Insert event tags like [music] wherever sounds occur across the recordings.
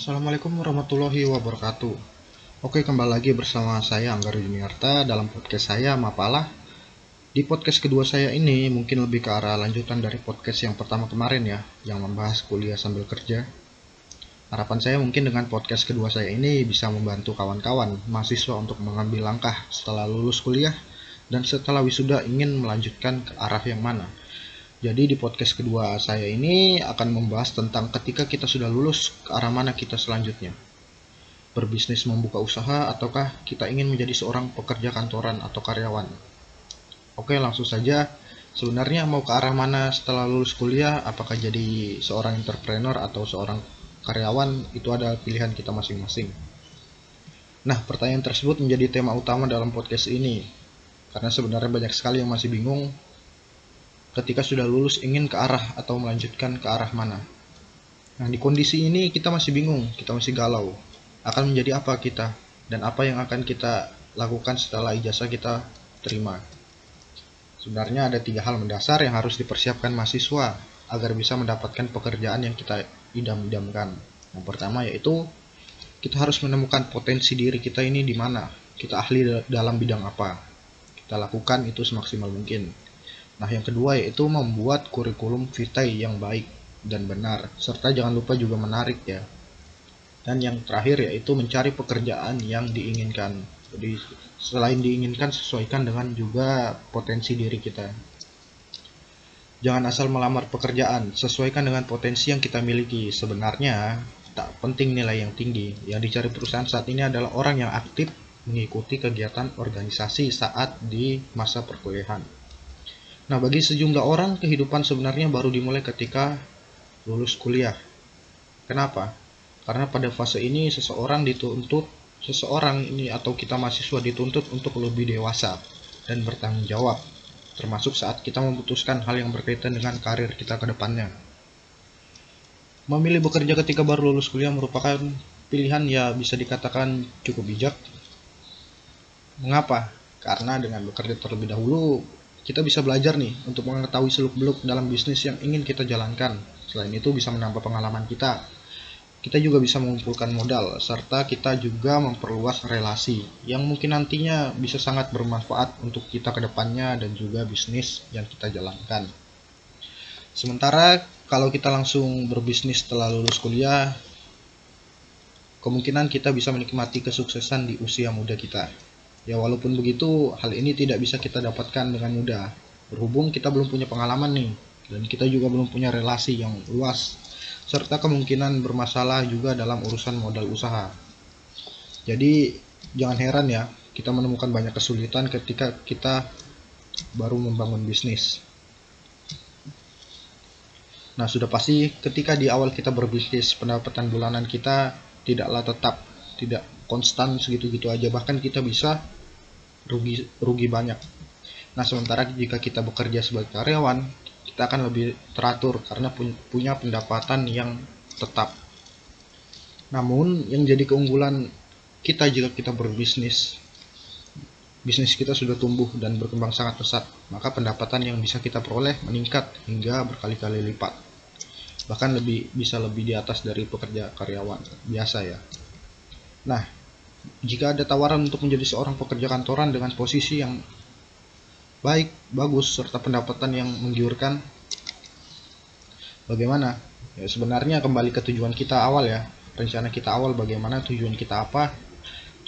Assalamualaikum warahmatullahi wabarakatuh. Oke, kembali lagi bersama saya Anggar Juniarta dalam podcast saya Mapalah. Di podcast kedua saya ini mungkin lebih ke arah lanjutan dari podcast yang pertama kemarin ya, yang membahas kuliah sambil kerja. Harapan saya mungkin dengan podcast kedua saya ini bisa membantu kawan-kawan mahasiswa untuk mengambil langkah setelah lulus kuliah dan setelah wisuda ingin melanjutkan ke arah yang mana. Jadi di podcast kedua saya ini akan membahas tentang ketika kita sudah lulus ke arah mana kita selanjutnya. Berbisnis membuka usaha ataukah kita ingin menjadi seorang pekerja kantoran atau karyawan. Oke langsung saja, sebenarnya mau ke arah mana setelah lulus kuliah, apakah jadi seorang entrepreneur atau seorang karyawan, itu adalah pilihan kita masing-masing. Nah, pertanyaan tersebut menjadi tema utama dalam podcast ini, karena sebenarnya banyak sekali yang masih bingung ketika sudah lulus ingin ke arah atau melanjutkan ke arah mana. Nah, di kondisi ini kita masih bingung, kita masih galau. Akan menjadi apa kita dan apa yang akan kita lakukan setelah ijazah kita terima. Sebenarnya ada tiga hal mendasar yang harus dipersiapkan mahasiswa agar bisa mendapatkan pekerjaan yang kita idam-idamkan. Yang pertama yaitu kita harus menemukan potensi diri kita ini di mana, kita ahli dalam bidang apa. Kita lakukan itu semaksimal mungkin. Nah, yang kedua yaitu membuat kurikulum vitae yang baik dan benar, serta jangan lupa juga menarik ya. Dan yang terakhir yaitu mencari pekerjaan yang diinginkan. Jadi selain diinginkan sesuaikan dengan juga potensi diri kita. Jangan asal melamar pekerjaan, sesuaikan dengan potensi yang kita miliki. Sebenarnya tak penting nilai yang tinggi. Yang dicari perusahaan saat ini adalah orang yang aktif mengikuti kegiatan organisasi saat di masa perkuliahan. Nah, bagi sejumlah orang, kehidupan sebenarnya baru dimulai ketika lulus kuliah. Kenapa? Karena pada fase ini seseorang dituntut, seseorang ini atau kita mahasiswa dituntut untuk lebih dewasa dan bertanggung jawab, termasuk saat kita memutuskan hal yang berkaitan dengan karir kita ke depannya. Memilih bekerja ketika baru lulus kuliah merupakan pilihan ya bisa dikatakan cukup bijak. Mengapa? Karena dengan bekerja terlebih dahulu, kita bisa belajar nih untuk mengetahui seluk-beluk dalam bisnis yang ingin kita jalankan. Selain itu bisa menambah pengalaman kita. Kita juga bisa mengumpulkan modal, serta kita juga memperluas relasi yang mungkin nantinya bisa sangat bermanfaat untuk kita ke depannya dan juga bisnis yang kita jalankan. Sementara kalau kita langsung berbisnis setelah lulus kuliah, kemungkinan kita bisa menikmati kesuksesan di usia muda kita. Ya walaupun begitu, hal ini tidak bisa kita dapatkan dengan mudah. Berhubung kita belum punya pengalaman nih, dan kita juga belum punya relasi yang luas, serta kemungkinan bermasalah juga dalam urusan modal usaha. Jadi jangan heran ya, kita menemukan banyak kesulitan ketika kita baru membangun bisnis. Nah, sudah pasti ketika di awal kita berbisnis, pendapatan bulanan kita tidaklah tetap, tidak konstan segitu-gitu aja. Bahkan kita bisa rugi rugi banyak. Nah sementara jika kita bekerja sebagai karyawan kita akan lebih teratur karena punya pendapatan yang tetap. Namun yang jadi keunggulan kita jika kita berbisnis bisnis kita sudah tumbuh dan berkembang sangat pesat maka pendapatan yang bisa kita peroleh meningkat hingga berkali-kali lipat. Bahkan lebih bisa lebih di atas dari pekerja karyawan biasa ya. Nah jika ada tawaran untuk menjadi seorang pekerja kantoran dengan posisi yang baik, bagus, serta pendapatan yang menggiurkan, bagaimana? Ya, sebenarnya kembali ke tujuan kita awal ya, rencana kita awal bagaimana tujuan kita apa,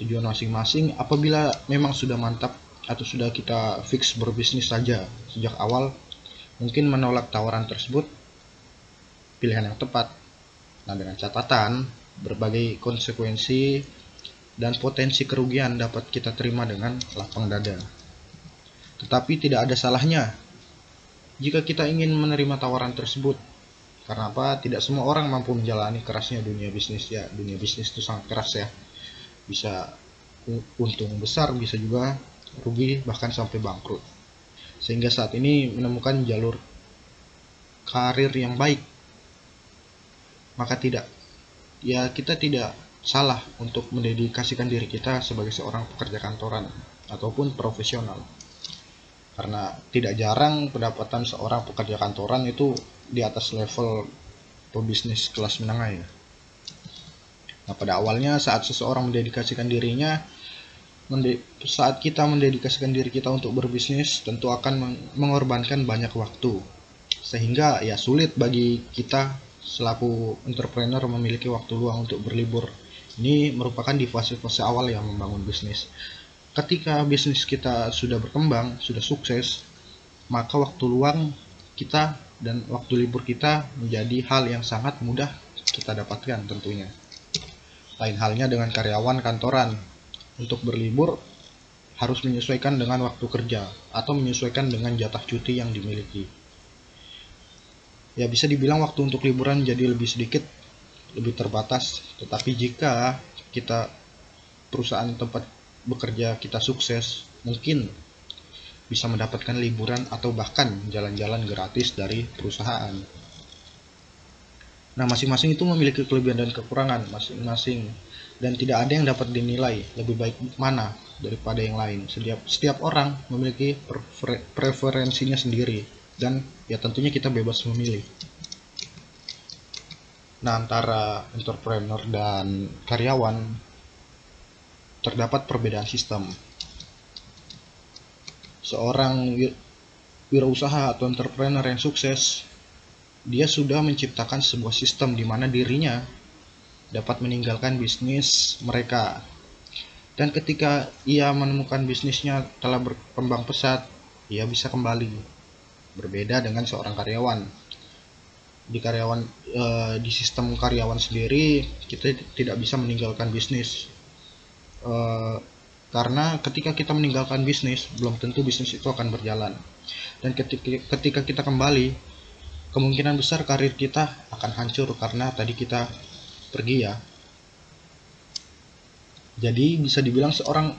tujuan masing-masing. Apabila memang sudah mantap atau sudah kita fix berbisnis saja sejak awal, mungkin menolak tawaran tersebut pilihan yang tepat. Nah, dengan catatan berbagai konsekuensi dan potensi kerugian dapat kita terima dengan lapang dada. Tetapi tidak ada salahnya jika kita ingin menerima tawaran tersebut. Karena apa? Tidak semua orang mampu menjalani kerasnya dunia bisnis ya. Dunia bisnis itu sangat keras ya. Bisa untung besar, bisa juga rugi bahkan sampai bangkrut. Sehingga saat ini menemukan jalur karir yang baik maka tidak ya kita tidak salah untuk mendedikasikan diri kita sebagai seorang pekerja kantoran ataupun profesional. Karena tidak jarang pendapatan seorang pekerja kantoran itu di atas level pebisnis kelas menengah ya. Nah, pada awalnya saat seseorang mendedikasikan dirinya saat kita mendedikasikan diri kita untuk berbisnis tentu akan mengorbankan banyak waktu sehingga ya sulit bagi kita selaku entrepreneur memiliki waktu luang untuk berlibur ini merupakan di fase-fase awal yang membangun bisnis. Ketika bisnis kita sudah berkembang sudah sukses maka waktu luang kita dan waktu libur kita menjadi hal yang sangat mudah kita dapatkan tentunya. Lain halnya dengan karyawan kantoran. Untuk berlibur harus menyesuaikan dengan waktu kerja atau menyesuaikan dengan jatah cuti yang dimiliki. Ya bisa dibilang waktu untuk liburan jadi lebih sedikit, lebih terbatas. Tetapi jika kita perusahaan tempat bekerja kita sukses, mungkin bisa mendapatkan liburan atau bahkan jalan-jalan gratis dari perusahaan. Nah, masing-masing itu memiliki kelebihan dan kekurangan masing-masing dan tidak ada yang dapat dinilai lebih baik mana daripada yang lain. Setiap setiap orang memiliki prefer, preferensinya sendiri dan ya tentunya kita bebas memilih. Nah, antara entrepreneur dan karyawan terdapat perbedaan sistem. Seorang wirausaha atau entrepreneur yang sukses, dia sudah menciptakan sebuah sistem di mana dirinya dapat meninggalkan bisnis mereka. Dan ketika ia menemukan bisnisnya telah berkembang pesat, ia bisa kembali. Berbeda dengan seorang karyawan. Di karyawan e, di sistem karyawan sendiri kita tidak bisa meninggalkan bisnis. E, karena ketika kita meninggalkan bisnis, belum tentu bisnis itu akan berjalan. Dan ketika, ketika kita kembali, kemungkinan besar karir kita akan hancur karena tadi kita pergi ya jadi bisa dibilang seorang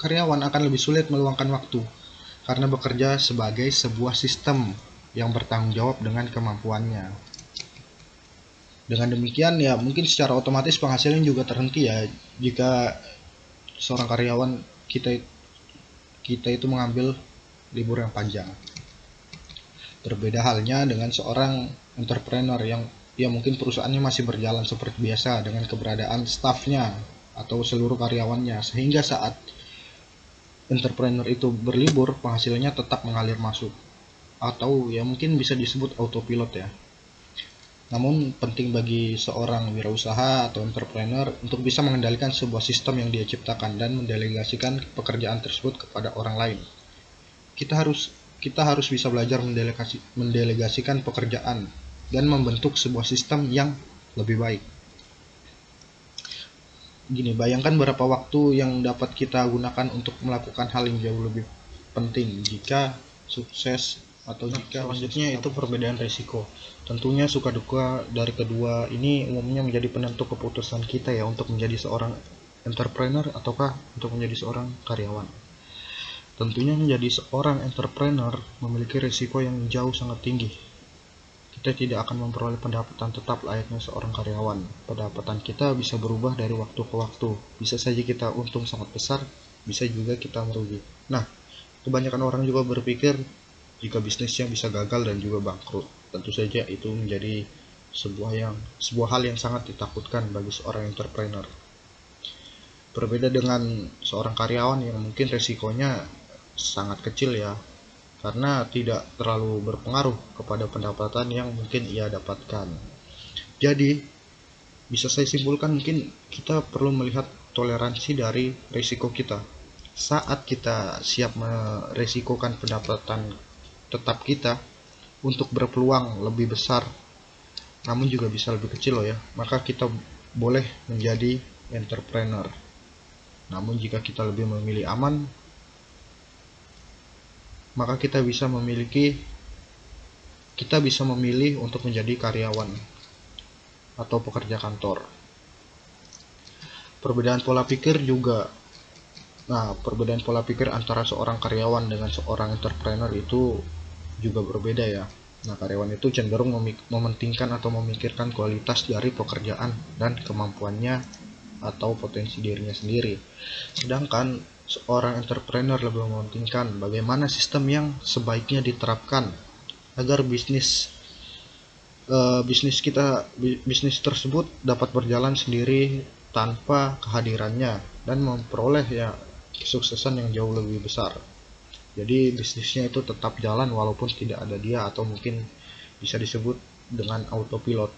karyawan akan lebih sulit meluangkan waktu karena bekerja sebagai sebuah sistem yang bertanggung jawab dengan kemampuannya. Dengan demikian ya mungkin secara otomatis penghasilan juga terhenti ya jika seorang karyawan kita kita itu mengambil libur yang panjang. Berbeda halnya dengan seorang entrepreneur yang ya mungkin perusahaannya masih berjalan seperti biasa dengan keberadaan staffnya atau seluruh karyawannya sehingga saat entrepreneur itu berlibur penghasilannya tetap mengalir masuk atau ya mungkin bisa disebut autopilot ya namun penting bagi seorang wirausaha atau entrepreneur untuk bisa mengendalikan sebuah sistem yang dia ciptakan dan mendelegasikan pekerjaan tersebut kepada orang lain. Kita harus kita harus bisa belajar mendelegasi, mendelegasikan pekerjaan dan membentuk sebuah sistem yang lebih baik. Gini, bayangkan berapa waktu yang dapat kita gunakan untuk melakukan hal yang jauh lebih penting jika sukses atau jika selanjutnya itu perbedaan risiko. Tentunya suka duka dari kedua ini umumnya menjadi penentu keputusan kita ya untuk menjadi seorang entrepreneur ataukah untuk menjadi seorang karyawan. Tentunya menjadi seorang entrepreneur memiliki risiko yang jauh sangat tinggi kita tidak akan memperoleh pendapatan tetap layaknya seorang karyawan. Pendapatan kita bisa berubah dari waktu ke waktu. Bisa saja kita untung sangat besar, bisa juga kita merugi. Nah, kebanyakan orang juga berpikir jika bisnisnya bisa gagal dan juga bangkrut. Tentu saja itu menjadi sebuah yang sebuah hal yang sangat ditakutkan bagi seorang entrepreneur. Berbeda dengan seorang karyawan yang mungkin resikonya sangat kecil ya, karena tidak terlalu berpengaruh kepada pendapatan yang mungkin ia dapatkan. Jadi, bisa saya simpulkan mungkin kita perlu melihat toleransi dari risiko kita. Saat kita siap meresikokan pendapatan tetap kita untuk berpeluang lebih besar, namun juga bisa lebih kecil loh ya, maka kita boleh menjadi entrepreneur. Namun jika kita lebih memilih aman, maka kita bisa memiliki kita bisa memilih untuk menjadi karyawan atau pekerja kantor. Perbedaan pola pikir juga Nah, perbedaan pola pikir antara seorang karyawan dengan seorang entrepreneur itu juga berbeda ya. Nah, karyawan itu cenderung mementingkan atau memikirkan kualitas dari pekerjaan dan kemampuannya atau potensi dirinya sendiri. Sedangkan seorang entrepreneur lebih mementingkan bagaimana sistem yang sebaiknya diterapkan agar bisnis uh, bisnis kita bisnis tersebut dapat berjalan sendiri tanpa kehadirannya dan memperoleh ya kesuksesan yang jauh lebih besar. Jadi bisnisnya itu tetap jalan walaupun tidak ada dia atau mungkin bisa disebut dengan autopilot.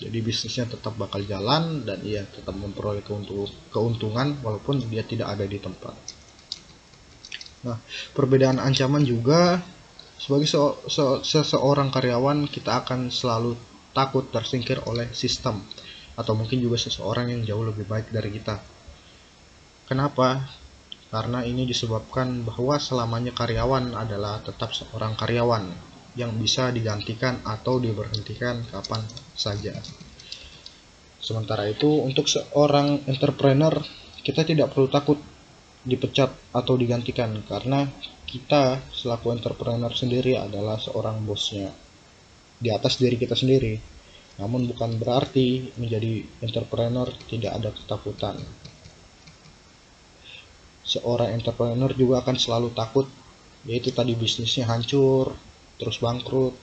Jadi bisnisnya tetap bakal jalan dan ia tetap memperoleh keuntungan walaupun dia tidak ada di tempat. Nah, perbedaan ancaman juga sebagai se se seseorang karyawan kita akan selalu takut tersingkir oleh sistem atau mungkin juga seseorang yang jauh lebih baik dari kita. Kenapa? Karena ini disebabkan bahwa selamanya karyawan adalah tetap seorang karyawan yang bisa digantikan atau diberhentikan kapan saja. Sementara itu, untuk seorang entrepreneur, kita tidak perlu takut dipecat atau digantikan karena kita selaku entrepreneur sendiri adalah seorang bosnya di atas diri kita sendiri. Namun bukan berarti menjadi entrepreneur tidak ada ketakutan seorang entrepreneur juga akan selalu takut. Yaitu tadi bisnisnya hancur terus bangkrut.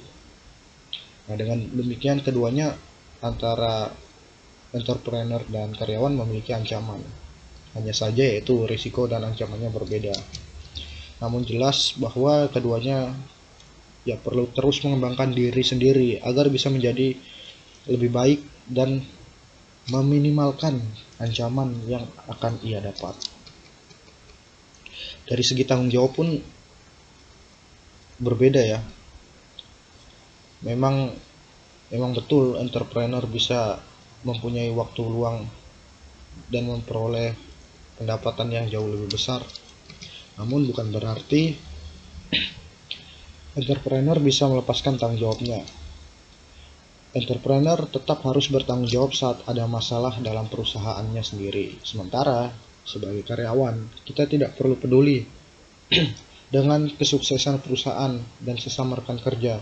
Nah dengan demikian keduanya antara entrepreneur dan karyawan memiliki ancaman. Hanya saja yaitu risiko dan ancamannya berbeda. Namun jelas bahwa keduanya ya perlu terus mengembangkan diri sendiri agar bisa menjadi lebih baik dan meminimalkan ancaman yang akan ia dapat dari segi tanggung jawab pun berbeda ya. Memang memang betul entrepreneur bisa mempunyai waktu luang dan memperoleh pendapatan yang jauh lebih besar. Namun bukan berarti [clears throat] entrepreneur bisa melepaskan tanggung jawabnya. Entrepreneur tetap harus bertanggung jawab saat ada masalah dalam perusahaannya sendiri. Sementara sebagai karyawan, kita tidak perlu peduli [clears throat] dengan kesuksesan perusahaan dan sesama rekan kerja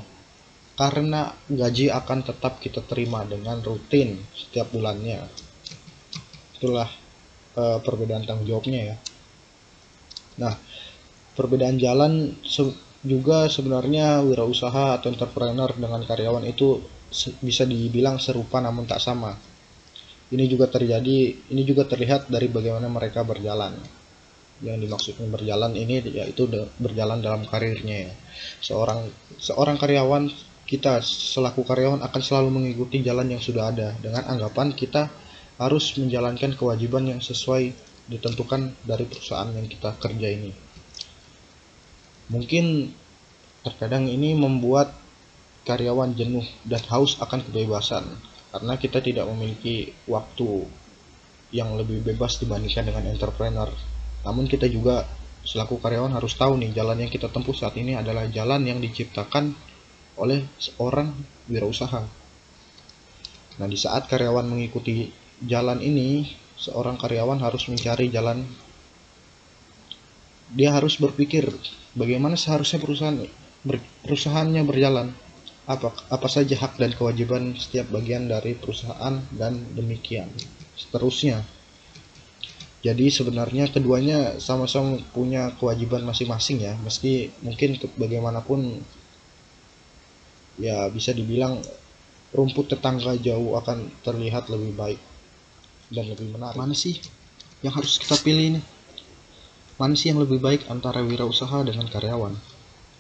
karena gaji akan tetap kita terima dengan rutin setiap bulannya. Itulah uh, perbedaan tanggung jawabnya ya. Nah, perbedaan jalan se juga sebenarnya wirausaha atau entrepreneur dengan karyawan itu bisa dibilang serupa namun tak sama ini juga terjadi, ini juga terlihat dari bagaimana mereka berjalan. Yang dimaksudkan berjalan ini yaitu berjalan dalam karirnya ya. Seorang seorang karyawan kita selaku karyawan akan selalu mengikuti jalan yang sudah ada dengan anggapan kita harus menjalankan kewajiban yang sesuai ditentukan dari perusahaan yang kita kerja ini. Mungkin terkadang ini membuat karyawan jenuh dan haus akan kebebasan karena kita tidak memiliki waktu yang lebih bebas dibandingkan dengan entrepreneur. Namun kita juga selaku karyawan harus tahu nih jalan yang kita tempuh saat ini adalah jalan yang diciptakan oleh seorang wirausaha. Nah, di saat karyawan mengikuti jalan ini, seorang karyawan harus mencari jalan dia harus berpikir bagaimana seharusnya perusahaan perusahaannya berjalan apa apa saja hak dan kewajiban setiap bagian dari perusahaan dan demikian seterusnya. Jadi sebenarnya keduanya sama-sama punya kewajiban masing-masing ya, meski mungkin bagaimanapun ya bisa dibilang rumput tetangga jauh akan terlihat lebih baik dan lebih menarik. Mana sih yang harus kita pilih ini? Mana sih yang lebih baik antara wirausaha dengan karyawan?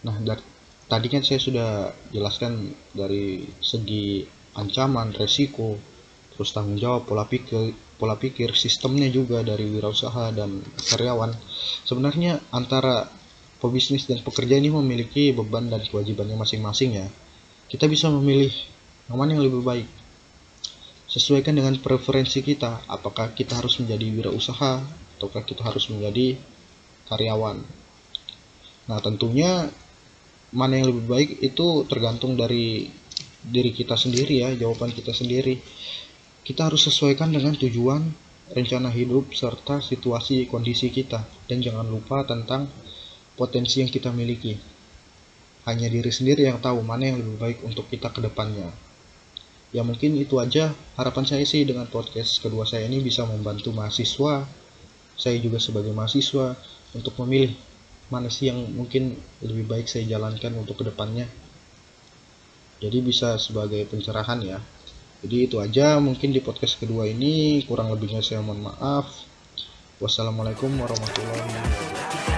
Nah, dari tadi kan saya sudah jelaskan dari segi ancaman, resiko, terus tanggung jawab, pola pikir, pola pikir, sistemnya juga dari wirausaha dan karyawan. Sebenarnya antara pebisnis dan pekerja ini memiliki beban dan kewajibannya masing-masing ya. Kita bisa memilih mana yang lebih baik. Sesuaikan dengan preferensi kita, apakah kita harus menjadi wirausaha ataukah kita harus menjadi karyawan. Nah, tentunya mana yang lebih baik itu tergantung dari diri kita sendiri ya jawaban kita sendiri. Kita harus sesuaikan dengan tujuan rencana hidup serta situasi kondisi kita. Dan jangan lupa tentang potensi yang kita miliki. Hanya diri sendiri yang tahu mana yang lebih baik untuk kita ke depannya. Ya mungkin itu aja. Harapan saya sih dengan podcast kedua saya ini bisa membantu mahasiswa. Saya juga sebagai mahasiswa untuk memilih mana sih yang mungkin lebih baik saya jalankan untuk ke depannya? Jadi bisa sebagai pencerahan ya. Jadi itu aja mungkin di podcast kedua ini kurang lebihnya saya mohon maaf. Wassalamualaikum warahmatullahi wabarakatuh